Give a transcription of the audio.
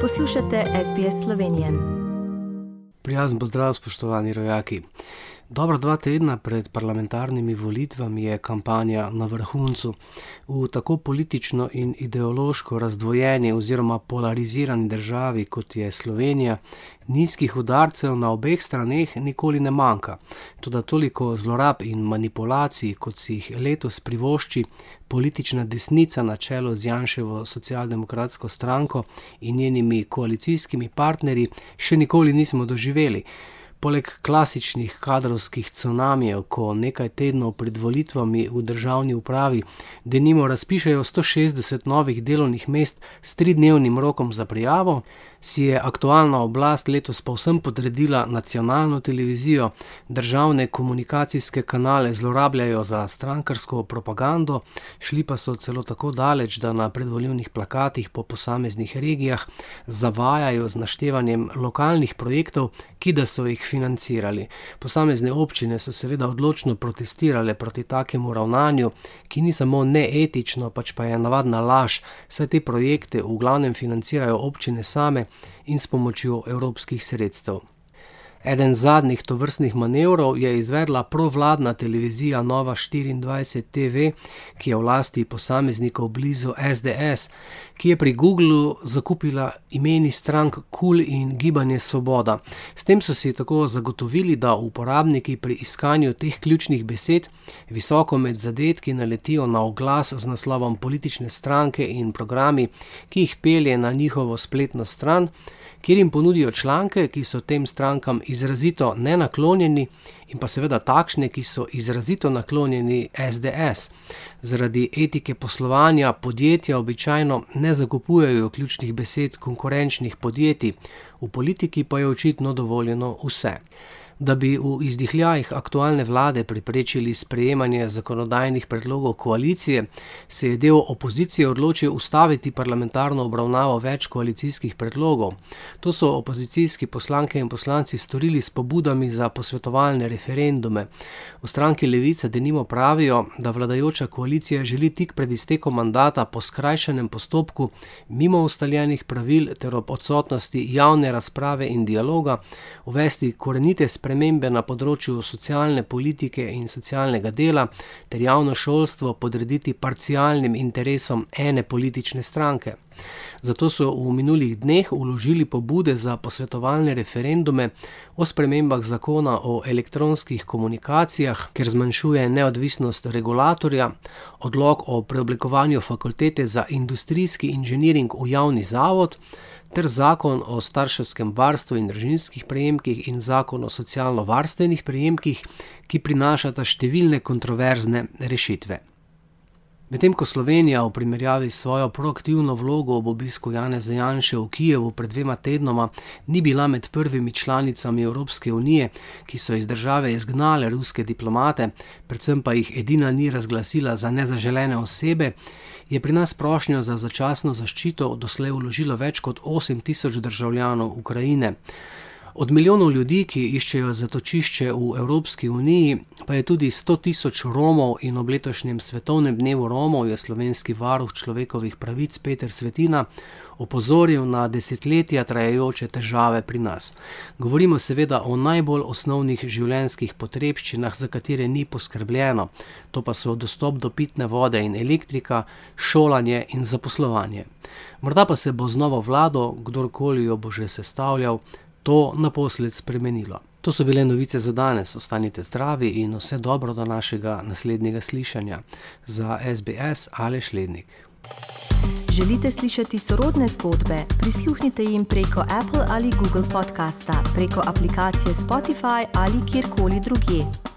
Poslušate SBS Slovenije. Prijazen pozdrav, spoštovani rojaki. Dobro dva tedna pred parlamentarnimi volitvami je kampanja na vrhuncu. V tako politično in ideološko razdvojeni oziroma polarizirani državi, kot je Slovenija, nizkih udarcev na obeh straneh nikoli ne manjka. Tudi toliko zlorab in manipulacij, kot si jih letos privošči politična desnica na čelu z Janševo socialdemokratsko stranko in njenimi koalicijskimi partnerji, še nikoli nismo doživeli. Poleg klasičnih kadrovskih cunamijev, ko nekaj tednov pred volitvami v državni upravi denimo razpišajo 160 novih delovnih mest s tridnevnim rokom za prijavo, si je aktualna oblast letos povsem podredila nacionalno televizijo, državne komunikacijske kanale zlorabljajo za strankarsko propagando, šli pa so celo tako daleč, da na predvoljivnih plakatih po posameznih regijah zavajajo z naštevanjem lokalnih projektov, ki da so jih financirali. Posamezne občine so seveda odločno protestirale proti takemu ravnanju, ki ni samo neetično, pač pa je navadna laž, saj te projekte v glavnem financirajo občine same in s pomočjo evropskih sredstev. Eden zadnjih tovrstnih manevrov je izvedla provladna televizija Nova 24 TV, ki je v lasti posameznikov blizu SDS, ki je pri Googlu zakupila imeni strank KUL in Gibanje Svoboda. S tem so si tako zagotovili, da uporabniki pri iskanju teh ključnih besed visoko med zadetki naletijo na oglas z naslovom politične stranke in programi, ki jih pelje na njihovo spletno stran kjer jim ponudijo članke, ki so tem strankam izrazito nenaklonjeni, in pa seveda takšne, ki so izrazito naklonjeni SDS. Zaradi etike poslovanja podjetja običajno ne zakupujejo ključnih besed konkurenčnih podjetij, v politiki pa je očitno dovoljeno vse. Da bi v izdihljajih aktualne vlade preprečili sprejemanje zakonodajnih predlogov koalicije, se je del opozicije odločil ustaviti parlamentarno obravnavo več koalicijskih predlogov. To so opozicijski poslanke in poslanci storili s pobudami za posvetovalne referendume. V stranki Levice denimo pravijo, da vladajoča koalicija želi tik pred iztekom mandata po skrajšanem postopku, mimo ustaljenih pravil ter ob odsotnosti javne razprave in dialoga, uvesti korenite spremembe spremembe na področju socialne politike in socialnega dela ter javno šolstvo podrediti parcialnim interesom ene politične stranke. Zato so v minulih dneh vložili pobude za posvetovalne referendume o spremembah zakona o elektronskih komunikacijah, ker zmanjšuje neodvisnost regulatorja, odlog o preoblikovanju fakultete za industrijski inženiring v javni zavod ter zakon o starševskem varstvu in družinskih prejemkih in zakon o socialno-varstvenih prejemkih, ki prinašata številne kontroverzne rešitve. Medtem ko Slovenija v primerjavi s svojo proaktivno vlogo ob obisku Janeza Janše v Kijevu pred dvema tednoma ni bila med prvimi članicami Evropske unije, ki so iz države izgnale ruske diplomate, predvsem pa jih edina ni razglasila za nezaželene osebe, je pri nas prošnjo za začasno zaščito doslej vložilo več kot 8 tisoč državljanov Ukrajine. Od milijonov ljudi, ki iščejo zatočišče v Evropski uniji, pa je tudi 100 tisoč Romov in ob letošnjem svetovnem dnevu Romov je slovenski varuh človekovih pravic Peter Svetina opozoril na desetletja trajajoče težave pri nas. Govorimo seveda o najbolj osnovnih življenjskih potrebščinah, za katere ni poskrbljeno, to pa so dostop do pitne vode in elektrika, šolanje in zaposlovanje. Morda pa se bo z novo vlado, kdorkoli jo bo že sestavljal, to naposled spremenilo. To so bile novice za danes. Ostanite zdravi in vse dobro do našega naslednjega slišanja. Za SBS ali Šlednik. Želite slišati sorodne zgodbe? Prisluhnite jim preko Apple ali Google podcasta, preko aplikacije Spotify ali kjerkoli drugje.